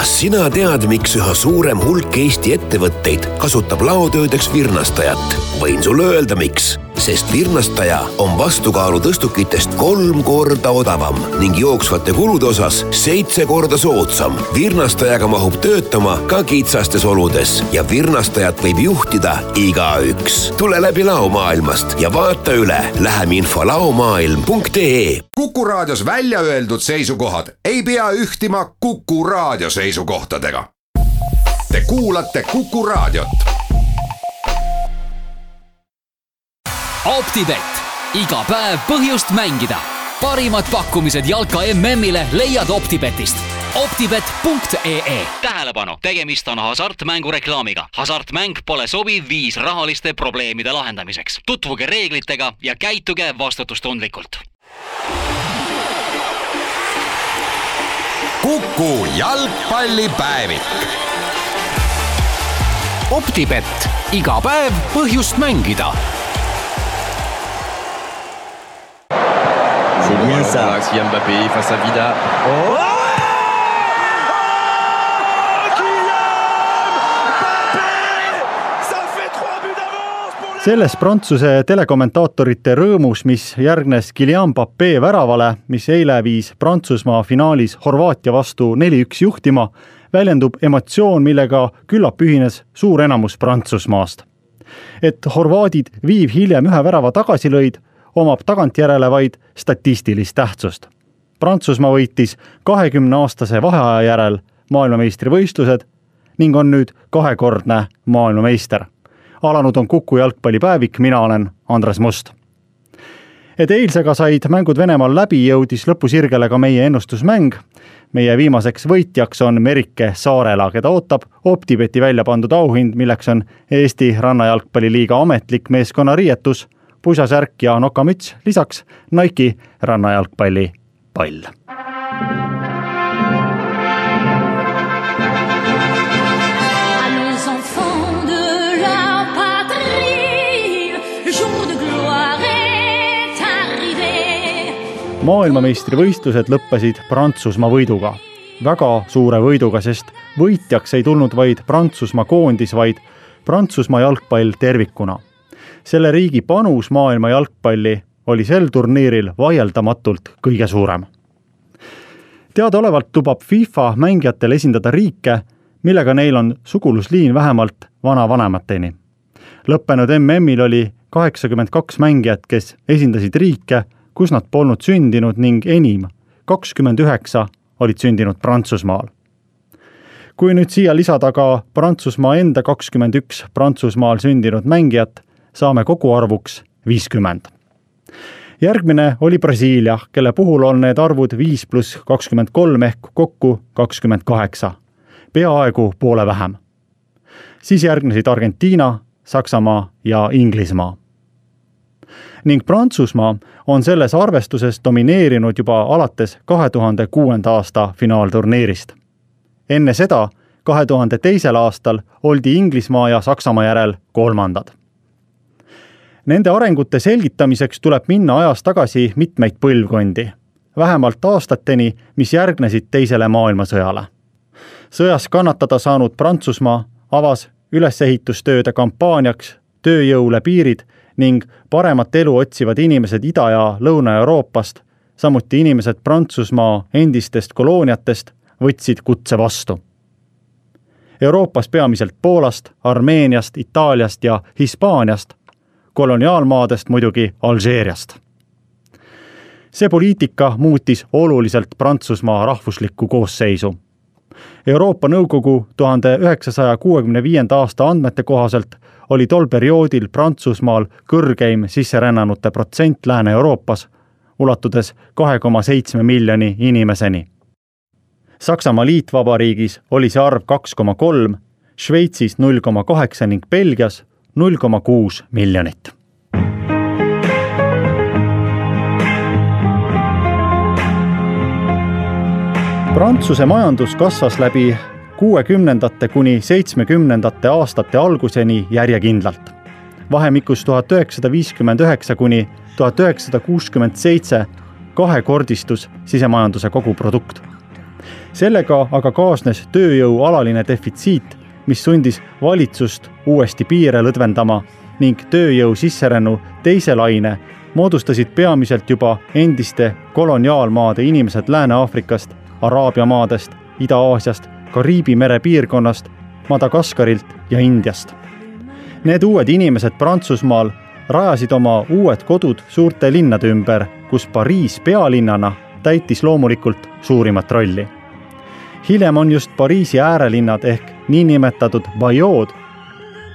kas sina tead, miks üha suurem hulk Eesti ettevõtteid kasutab laotöödeks virnastajat? võin sulle öelda, miks sest virnastaja on vastukaalu tõstukitest kolm korda odavam ning jooksvate kulude osas seitse korda soodsam. virnastajaga mahub töötama ka kitsastes oludes ja virnastajat võib juhtida igaüks. tule läbi laomaailmast ja vaata üle läheminfo laomaailm.ee. kuku raadios välja öeldud seisukohad ei pea ühtima Kuku raadio seisukohtadega. Te kuulate Kuku raadiot optibett, iga päev põhjust mängida. parimad pakkumised jalka MM-ile leiad Optibetist optibet.ee. tähelepanu, tegemist on hasartmängureklaamiga. hasartmäng pole sobiv viis rahaliste probleemide lahendamiseks. tutvuge reeglitega ja käituge vastutustundlikult. kuku jalgpallipäevik. optibett, iga päev põhjust mängida Ça. Kylian Mbappé face à Vida. Oh selles Prantsuse telekommentaatorite rõõmus, mis järgnes Kylian Mbappé väravale, mis eile viis Prantsusmaa finaalis Horvaatia vastu neli-üks juhtima, väljendub emotsioon, millega küllap ühines suur enamus Prantsusmaast. et horvaadid viiv hiljem ühe värava tagasi lõid, omab tagantjärele vaid statistilist tähtsust. Prantsusmaa võitis kahekümne aastase vaheaja järel maailmameistrivõistlused ning on nüüd kahekordne maailmameister. alanud on Kuku jalgpallipäevik, mina olen Andres Must. et eilsega said mängud Venemaal läbi, jõudis lõpusirgele ka meie ennustusmäng. meie viimaseks võitjaks on Merike Saarela, keda ootab Optibeti välja pandud auhind, milleks on Eesti Rannajalgpalliliiga ametlik meeskonnariietus pusasärk ja nokamüts, lisaks Nike'i rannajalgpalli pall. maailmameistrivõistlused lõppesid Prantsusmaa võiduga, väga suure võiduga, sest võitjaks ei tulnud vaid Prantsusmaa koondis, vaid Prantsusmaa jalgpall tervikuna selle riigi panus maailma jalgpalli oli sel turniiril vaieldamatult kõige suurem. teadaolevalt lubab FIFA mängijatel esindada riike, millega neil on sugulusliin vähemalt vanavanemateni. lõppenud MM-il oli kaheksakümmend kaks mängijat, kes esindasid riike, kus nad polnud sündinud ning enim, kakskümmend üheksa, olid sündinud Prantsusmaal kui nüüd siia lisada ka Prantsusmaa enda kakskümmend üks Prantsusmaal sündinud mängijat, saame koguarvuks viiskümmend. järgmine oli Brasiilia, kelle puhul on need arvud viis pluss kakskümmend kolm ehk kokku kakskümmend kaheksa, peaaegu poole vähem. siis järgnesid Argentiina, Saksamaa ja Inglismaa ning Prantsusmaa on selles arvestuses domineerinud juba alates kahe tuhande kuuenda aasta finaalturniirist. enne seda, kahe tuhande teisel aastal oldi Inglismaa ja Saksamaa järel kolmandad Nende arengute selgitamiseks tuleb minna ajas tagasi mitmeid põlvkondi, vähemalt aastateni, mis järgnesid Teisele maailmasõjale. sõjas kannatada saanud Prantsusmaa avas ülesehitustööde kampaaniaks tööjõule piirid ning paremat elu otsivad inimesed Ida- ja Lõuna-Euroopast, samuti inimesed Prantsusmaa endistest kolooniatest võtsid kutse vastu. Euroopas peamiselt Poolast, Armeeniast, Itaaliast ja Hispaaniast koloniaalmaadest muidugi Alžeeriast. see poliitika muutis oluliselt Prantsusmaa rahvuslikku koosseisu. Euroopa Nõukogu tuhande üheksasaja kuuekümne viienda aasta andmete kohaselt oli tol perioodil Prantsusmaal kõrgeim sisserännanute protsent Lääne-Euroopas, ulatudes kahe koma seitsme miljoni inimeseni. Saksamaa Liitvabariigis oli see arv kaks koma kolm, Šveitsis null koma kaheksa ning Belgias null koma kuus miljonit. Prantsuse majandus kasvas läbi kuuekümnendate kuni seitsmekümnendate aastate alguseni järjekindlalt. vahemikus tuhat üheksasada viiskümmend üheksa kuni tuhat üheksasada kuuskümmend seitse kahekordistus sisemajanduse koguprodukt. sellega aga kaasnes tööjõu alaline defitsiit, mis sundis valitsust uuesti piire lõdvendama ning tööjõu sisserännu teise laine moodustasid peamiselt juba endiste koloniaalmaade inimesed Lääne-Aafrikast, Araabia maadest, Ida-Aasiast, Kariibi mere piirkonnast, Madagaskarilt ja Indiast. Need uued inimesed Prantsusmaal rajasid oma uued kodud suurte linnade ümber, kus Pariis pealinnana täitis loomulikult suurimat rolli. hiljem on just Pariisi äärelinnad ehk niinimetatud bajood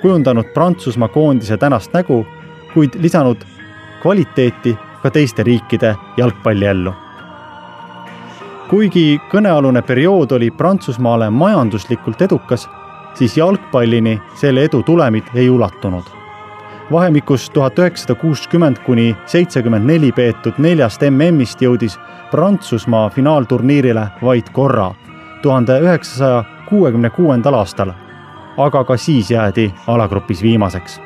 kujundanud Prantsusmaa koondise tänast nägu, kuid lisanud kvaliteeti ka teiste riikide jalgpalliellu. kuigi kõnealune periood oli Prantsusmaale majanduslikult edukas, siis jalgpallini selle edu tulemid ei ulatunud. vahemikus tuhat üheksasada kuuskümmend kuni seitsekümmend neli peetud neljast MM-ist jõudis Prantsusmaa finaalturniirile vaid korra, tuhande üheksasaja kuuekümne kuuendal aastal. aga ka siis jäädi alagrupis viimaseks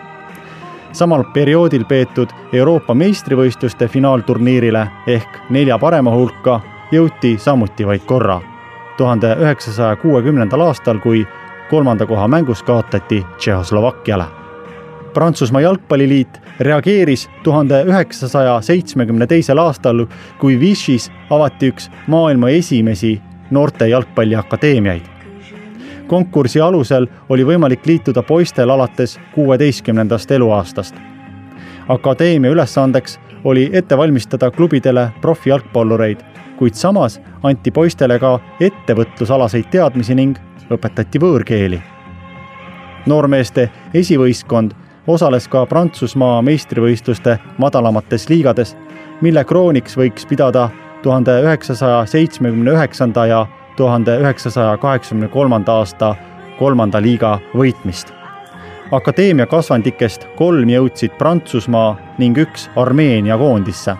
samal perioodil peetud Euroopa meistrivõistluste finaalturniirile ehk nelja parema hulka jõuti samuti vaid korra, tuhande üheksasaja kuuekümnendal aastal, kui kolmanda koha mängus kaotati Tšehhoslovakkiale. Prantsusmaa jalgpalliliit reageeris tuhande üheksasaja seitsmekümne teisel aastal, kui Vichy's avati üks maailma esimesi noorte jalgpalliakadeemiaid konkursi alusel oli võimalik liituda poistel alates kuueteistkümnendast eluaastast. akadeemia ülesandeks oli ette valmistada klubidele profijalgpallureid, kuid samas anti poistele ka ettevõtlusalaseid teadmisi ning õpetati võõrkeeli. noormeeste esivõistkond osales ka Prantsusmaa meistrivõistluste madalamates liigades, mille krooniks võiks pidada tuhande üheksasaja seitsmekümne üheksanda ja tuhande üheksasaja kaheksakümne kolmanda aasta kolmanda liiga võitmist. akadeemia kasvandikest kolm jõudsid Prantsusmaa ning üks Armeenia koondisse.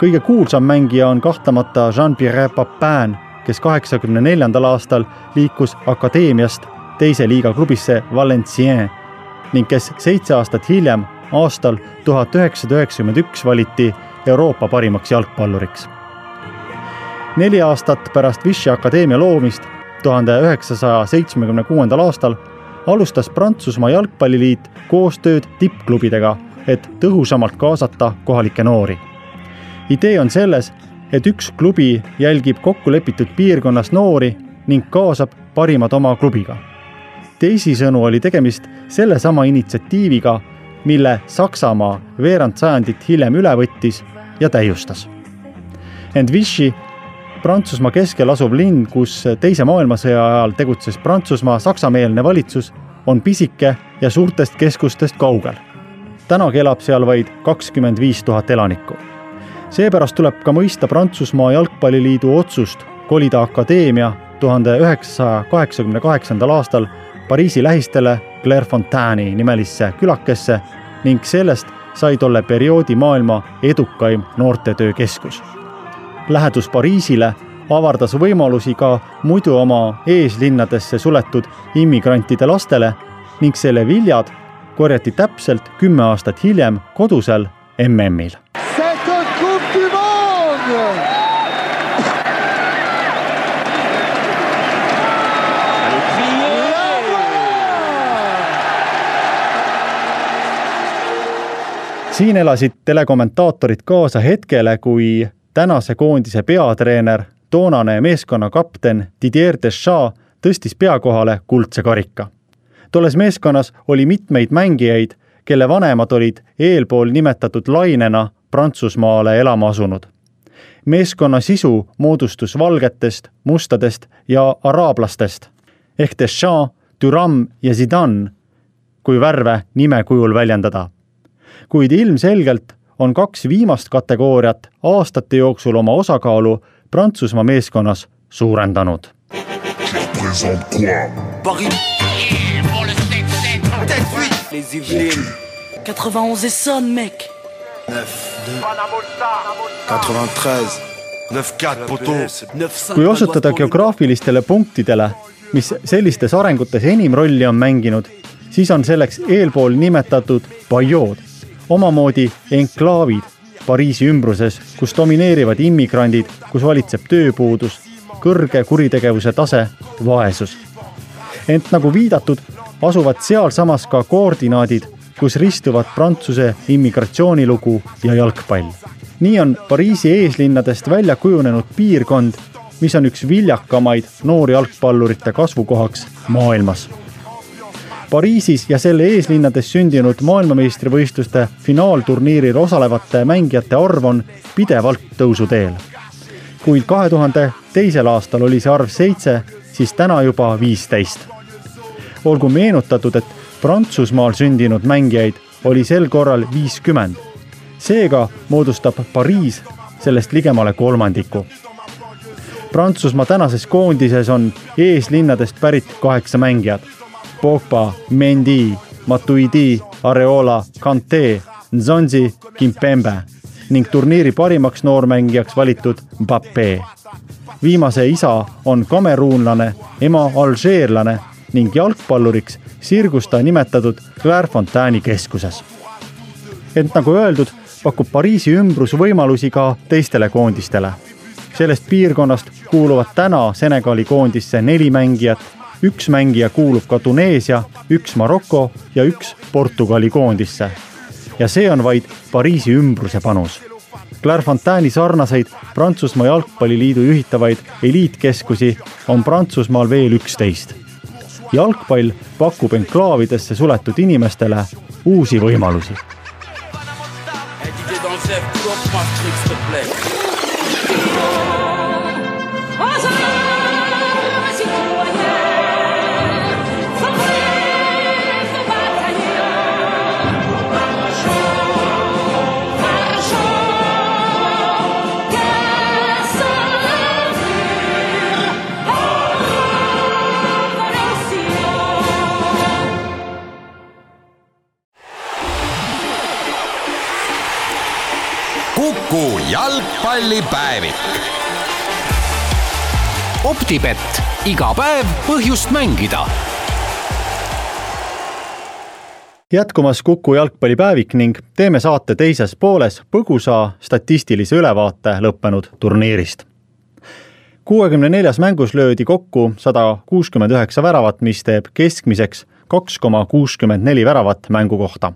kõige kuulsam mängija on kahtlemata Jean-Pierre Papin, kes kaheksakümne neljandal aastal liikus akadeemiast teise liiga klubisse Valencien ning kes seitse aastat hiljem, aastal tuhat üheksasada üheksakümmend üks valiti Euroopa parimaks jalgpalluriks neli aastat pärast Vichy akadeemia loomist tuhande üheksasaja seitsmekümne kuuendal aastal alustas Prantsusmaa Jalgpalliliit koostööd tippklubidega, et tõhusamalt kaasata kohalikke noori. idee on selles, et üks klubi jälgib kokkulepitud piirkonnas noori ning kaasab parimad oma klubiga. teisisõnu oli tegemist sellesama initsiatiiviga, mille Saksamaa veerand sajandit hiljem üle võttis ja täiustas. ent Vichy Prantsusmaa keskel asuv linn, kus Teise maailmasõja ajal tegutses Prantsusmaa saksameelne valitsus, on pisike ja suurtest keskustest kaugel. tänagi elab seal vaid kakskümmend viis tuhat elanikku. seepärast tuleb ka mõista Prantsusmaa Jalgpalliliidu otsust kolida akadeemia tuhande üheksasaja kaheksakümne kaheksandal aastal Pariisi lähistele Clairefontaine'i nimelisse külakesse ning sellest sai tolle perioodi maailma edukaim noortetöökeskus lähedus Pariisile avardas võimalusi ka muidu oma eeslinnadesse suletud immigrantide lastele ning selle viljad korjati täpselt kümme aastat hiljem kodusel MM-il. siin elasid telekommentaatorid kaasa hetkele, kui tänase koondise peatreener, toonane meeskonna kapten Didier Deschamps tõstis pea kohale kuldse karika. tolles meeskonnas oli mitmeid mängijaid, kelle vanemad olid eelpool nimetatud lainena Prantsusmaale elama asunud. meeskonna sisu moodustus valgetest, mustadest ja araablastest ehk Deschamps, Thuram ja Zidane, kui värve nime kujul väljendada. kuid ilmselgelt on kaks viimast kategooriat aastate jooksul oma osakaalu Prantsusmaa meeskonnas suurendanud. Les Yvelines. 91 et sonne, mec. 9, 2, 93, 9-4 poto. kui osutada geograafilistele punktidele, mis sellistes arengutes enim rolli on mänginud, siis on selleks eelpool nimetatud Bayood omamoodi enklaavid Pariisi ümbruses, kus domineerivad immigrandid, kus valitseb tööpuudus, kõrge kuritegevuse tase, vaesus. ent nagu viidatud, asuvad sealsamas ka koordinaadid, kus ristuvad Prantsuse immigratsioonilugu ja jalgpall. nii on Pariisi eeslinnadest välja kujunenud piirkond, mis on üks viljakamaid noorjalgpallurite kasvukohaks maailmas Pariisis ja selle eeslinnades sündinud maailmameistrivõistluste finaalturniiril osalevate mängijate arv on pidevalt tõusuteel. kuid kahe tuhande teisel aastal oli see arv seitse, siis täna juba viisteist. olgu meenutatud, et Prantsusmaal sündinud mängijaid oli sel korral viiskümmend. seega moodustab Pariis sellest ligemale kolmandiku. Prantsusmaa tänases koondises on eeslinnadest pärit kaheksa mängijat Pogba, Mendy, Matuidi, Areola, Kante, Nzonzi, Kimpembe ning turniiri parimaks noormängijaks valitud Mbappe. viimase isa on kameruunlane, ema alžeerlane ning jalgpalluriks sirgus ta nimetatud Clairefontaine'i keskuses. ent nagu öeldud, pakub Pariisi ümbrus võimalusi ka teistele koondistele. sellest piirkonnast kuuluvad täna Senegali koondisse neli mängijat üks mängija kuulub ka Tuneesia, üks Maroko ja üks Portugali koondisse. ja see on vaid Pariisi ümbruse panus. Clairefontaine'i sarnaseid Prantsusmaa Jalgpalliliidu juhitavaid eliitkeskusi on Prantsusmaal veel üksteist. jalgpall pakub enklaavidesse suletud inimestele uusi võimalusi. Kuku jalgpallipäevik. optibett, iga päev põhjust mängida. jätkumas Kuku jalgpallipäevik ning teeme saate teises pooles põgusa statistilise ülevaate lõppenud turniirist. kuuekümne neljas mängus löödi kokku sada kuuskümmend üheksa väravat, mis teeb keskmiseks kaks koma kuuskümmend neli väravat mängu kohta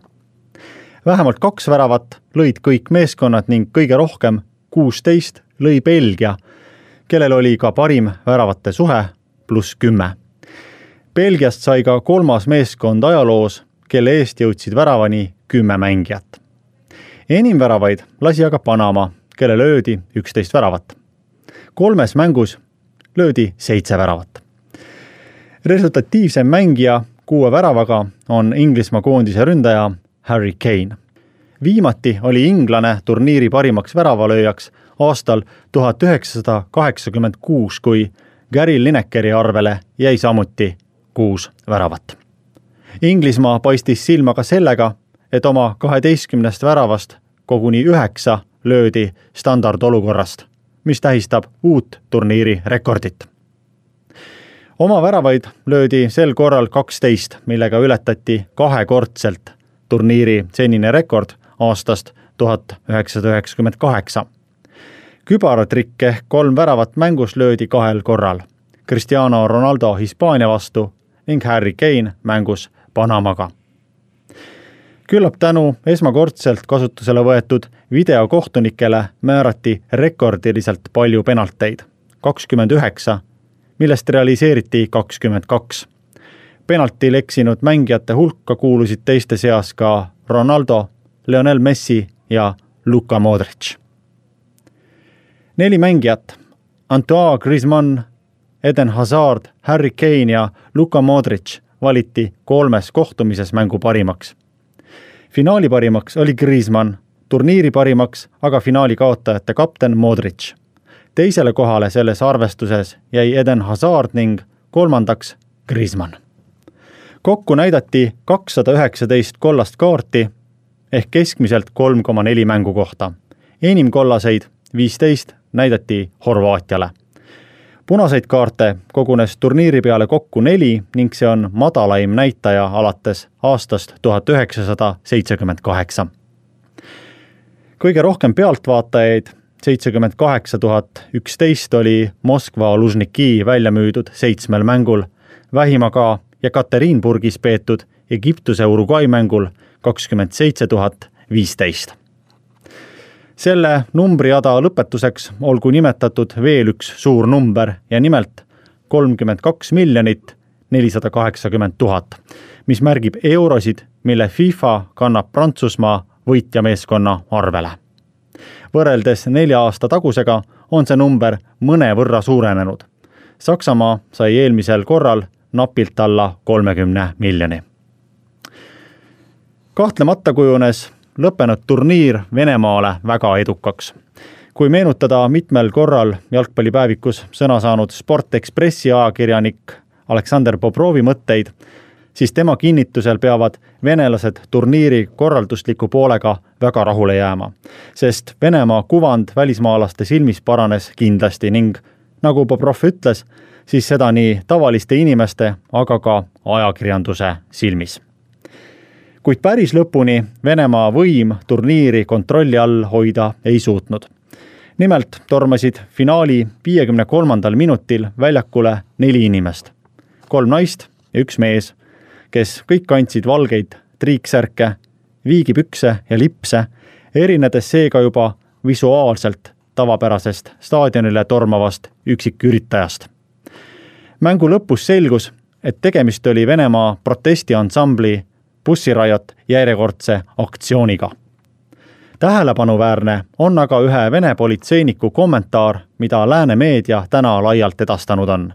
vähemalt kaks väravat lõid kõik meeskonnad ning kõige rohkem, kuusteist, lõi Belgia, kellel oli ka parim väravate suhe, pluss kümme. Belgiast sai ka kolmas meeskond ajaloos, kelle eest jõudsid väravani kümme mängijat. enim väravaid lasi aga Panama, kelle löödi üksteist väravat. kolmes mängus löödi seitse väravat. resultatiivsem mängija kuue väravaga on Inglismaa koondise ründaja Harry Kane. viimati oli inglane turniiri parimaks väravalööjaks aastal tuhat üheksasada kaheksakümmend kuus, kui Gary Linekeri arvele jäi samuti kuus väravat. Inglismaa paistis silma ka sellega, et oma kaheteistkümnest väravast koguni üheksa löödi standardolukorrast, mis tähistab uut turniiri rekordit. oma väravaid löödi sel korral kaksteist, millega ületati kahekordselt turniiri senine rekord aastast tuhat üheksasada üheksakümmend kaheksa. kübaratrikk ehk kolm väravat mängus löödi kahel korral. Cristiano Ronaldo Hispaania vastu ning Harry Kane mängus Panamaga. küllap tänu esmakordselt kasutusele võetud videokohtunikele määrati rekordiliselt palju penalteid, kakskümmend üheksa, millest realiseeriti kakskümmend kaks penaltil eksinud mängijate hulka kuulusid teiste seas ka Ronaldo, Lionel Messi ja Luka Modric. neli mängijat, Antoine Griezmann, Eden Hazard, Harry Kane ja Luka Modric valiti kolmes kohtumises mängu parimaks. finaali parimaks oli Griezmann, turniiri parimaks aga finaali kaotajate kapten Modric. teisele kohale selles arvestuses jäi Eden Hazard ning kolmandaks Griezmann kokku näidati kakssada üheksateist kollast kaarti ehk keskmiselt kolm koma neli mängu kohta. enim kollaseid, viisteist, näidati Horvaatiale. punaseid kaarte kogunes turniiri peale kokku neli ning see on madalaim näitaja alates aastast tuhat üheksasada seitsekümmend kaheksa. kõige rohkem pealtvaatajaid seitsekümmend kaheksa tuhat üksteist oli Moskva Lužniki välja müüdud seitsmel mängul, vähimaga Jekaterinburgis peetud Egiptuse Uruguay mängul kakskümmend seitse tuhat viisteist. selle numbriada lõpetuseks olgu nimetatud veel üks suur number ja nimelt kolmkümmend kaks miljonit nelisada kaheksakümmend tuhat, mis märgib eurosid, mille FIFA kannab Prantsusmaa võitjameeskonna arvele. võrreldes nelja aasta tagusega on see number mõnevõrra suurenenud. Saksamaa sai eelmisel korral napilt alla kolmekümne miljoni. kahtlemata kujunes lõppenud turniir Venemaale väga edukaks. kui meenutada mitmel korral jalgpallipäevikus sõna saanud Sport Ekspressi ajakirjanik Aleksander Bobrovi mõtteid, siis tema kinnitusel peavad venelased turniiri korraldusliku poolega väga rahule jääma. sest Venemaa kuvand välismaalaste silmis paranes kindlasti ning nagu Bobrov ütles, siis seda nii tavaliste inimeste, aga ka ajakirjanduse silmis. kuid päris lõpuni Venemaa võim turniiri kontrolli all hoida ei suutnud. nimelt tormasid finaali viiekümne kolmandal minutil väljakule neli inimest, kolm naist ja üks mees kes kõik kandsid valgeid triiksärke, viigipükse ja lipse, erinedes seega juba visuaalselt tavapärasest staadionile tormavast üksiküritajast. Mängu lõpus selgus, et tegemist oli Venemaa protestiansambli bussiraiot järjekordse aktsiooniga. tähelepanuväärne on aga ühe Vene politseiniku kommentaar, mida lääne meedia täna laialt edastanud on.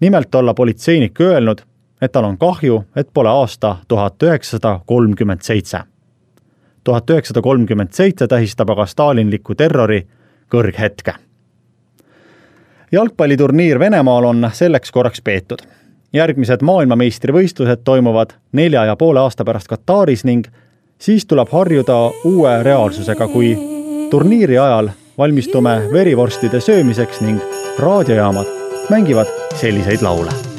nimelt olla politseinik öelnud, et tal on kahju, et pole aasta tuhat üheksasada kolmkümmend seitse. tuhat üheksasada kolmkümmend seitse tähistab aga stalinliku terrori kõrghetke. Jalgpalliturniir Venemaal on selleks korraks peetud. järgmised maailmameistrivõistlused toimuvad nelja ja poole aasta pärast Kataris ning siis tuleb harjuda uue reaalsusega, kui turniiri ajal valmistume verivorstide söömiseks ning raadiojaamad mängivad selliseid laule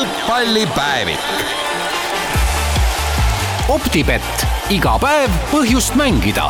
jalgpallipäevik. optibett, iga päev põhjust mängida